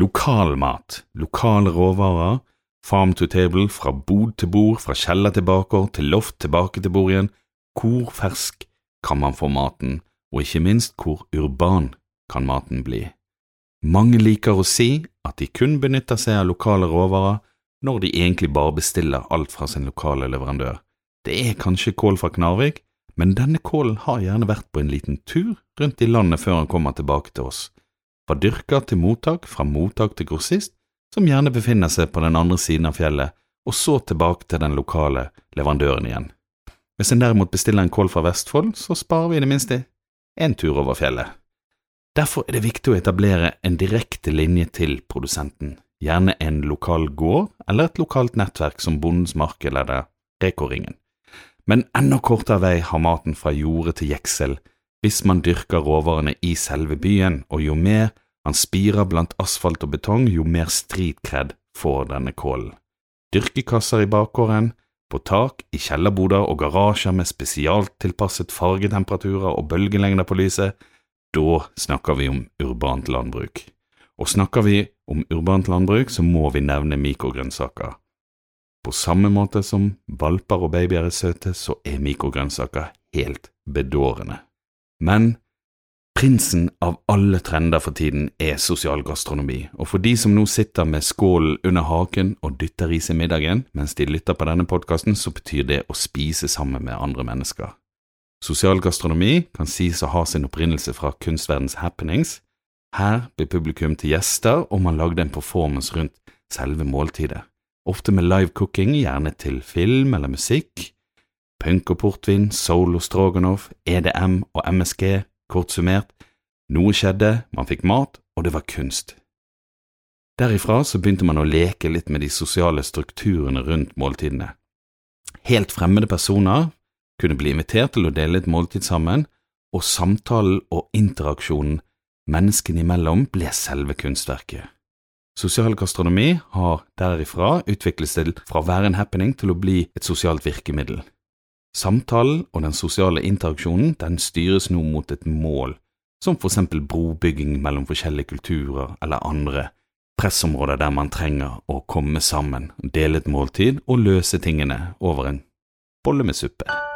Lokal mat, lokale råvarer, farm to table, fra bod til bord, fra kjeller til bakgård, til loft tilbake til bord igjen. Hvor fersk kan man få maten, og ikke minst hvor urban kan maten bli? Mange liker å si at de kun benytter seg av lokale råvarer når de egentlig bare bestiller alt fra sin lokale leverandør. Det er kanskje kål fra Knarvik, men denne kålen har gjerne vært på en liten tur rundt i landet før han kommer tilbake til oss. Fra dyrker til mottak, fra mottak til grossist, som gjerne befinner seg på den andre siden av fjellet, og så tilbake til den lokale leverandøren igjen. Hvis en derimot bestiller en kål fra Vestfold, så sparer vi i det minste én tur over fjellet. Derfor er det viktig å etablere en direkte linje til produsenten, gjerne en lokal gård eller et lokalt nettverk som Bondens Marked eller Reko-ringen. Men enda kortere vei har maten fra jordet til jeksel hvis man dyrker råvarene i selve byen, og jo mer han spirer blant asfalt og betong, jo mer streetkred får denne kålen. Dyrkekasser i bakgården, på tak, i kjellerboder og garasjer med spesialtilpasset fargetemperaturer og bølgelengder på lyset, da snakker vi om urbant landbruk. Og snakker vi om urbant landbruk, så må vi nevne mikrogrønnsaker. På samme måte som valper og babyer er søte, så er mikrogrønnsaker helt bedårende. Men prinsen av alle trender for tiden er sosial gastronomi, og for de som nå sitter med skålen under haken og dytter i seg middagen mens de lytter på denne podkasten, så betyr det å spise sammen med andre mennesker. Sosial gastronomi kan sies å ha sin opprinnelse fra kunstverdens happenings. Her ble publikum til gjester, og man lagde en performance rundt selve måltidet, ofte med live cooking, gjerne til film eller musikk. Punk og portvin, soul og stroganoff, EDM og MSG, kort summert, noe skjedde, man fikk mat, og det var kunst. Derifra så begynte man å leke litt med de sosiale strukturene rundt måltidene. Helt fremmede personer kunne bli invitert til å dele et måltid sammen, og samtalen og interaksjonen menneskene imellom ble selve kunstverket. Sosial gastronomi har derifra utviklet seg fra å være en happening til å bli et sosialt virkemiddel. Samtalen og den sosiale interaksjonen den styres nå mot et mål, som for eksempel brobygging mellom forskjellige kulturer eller andre pressområder der man trenger å komme sammen, dele et måltid og løse tingene over en bolle med suppe.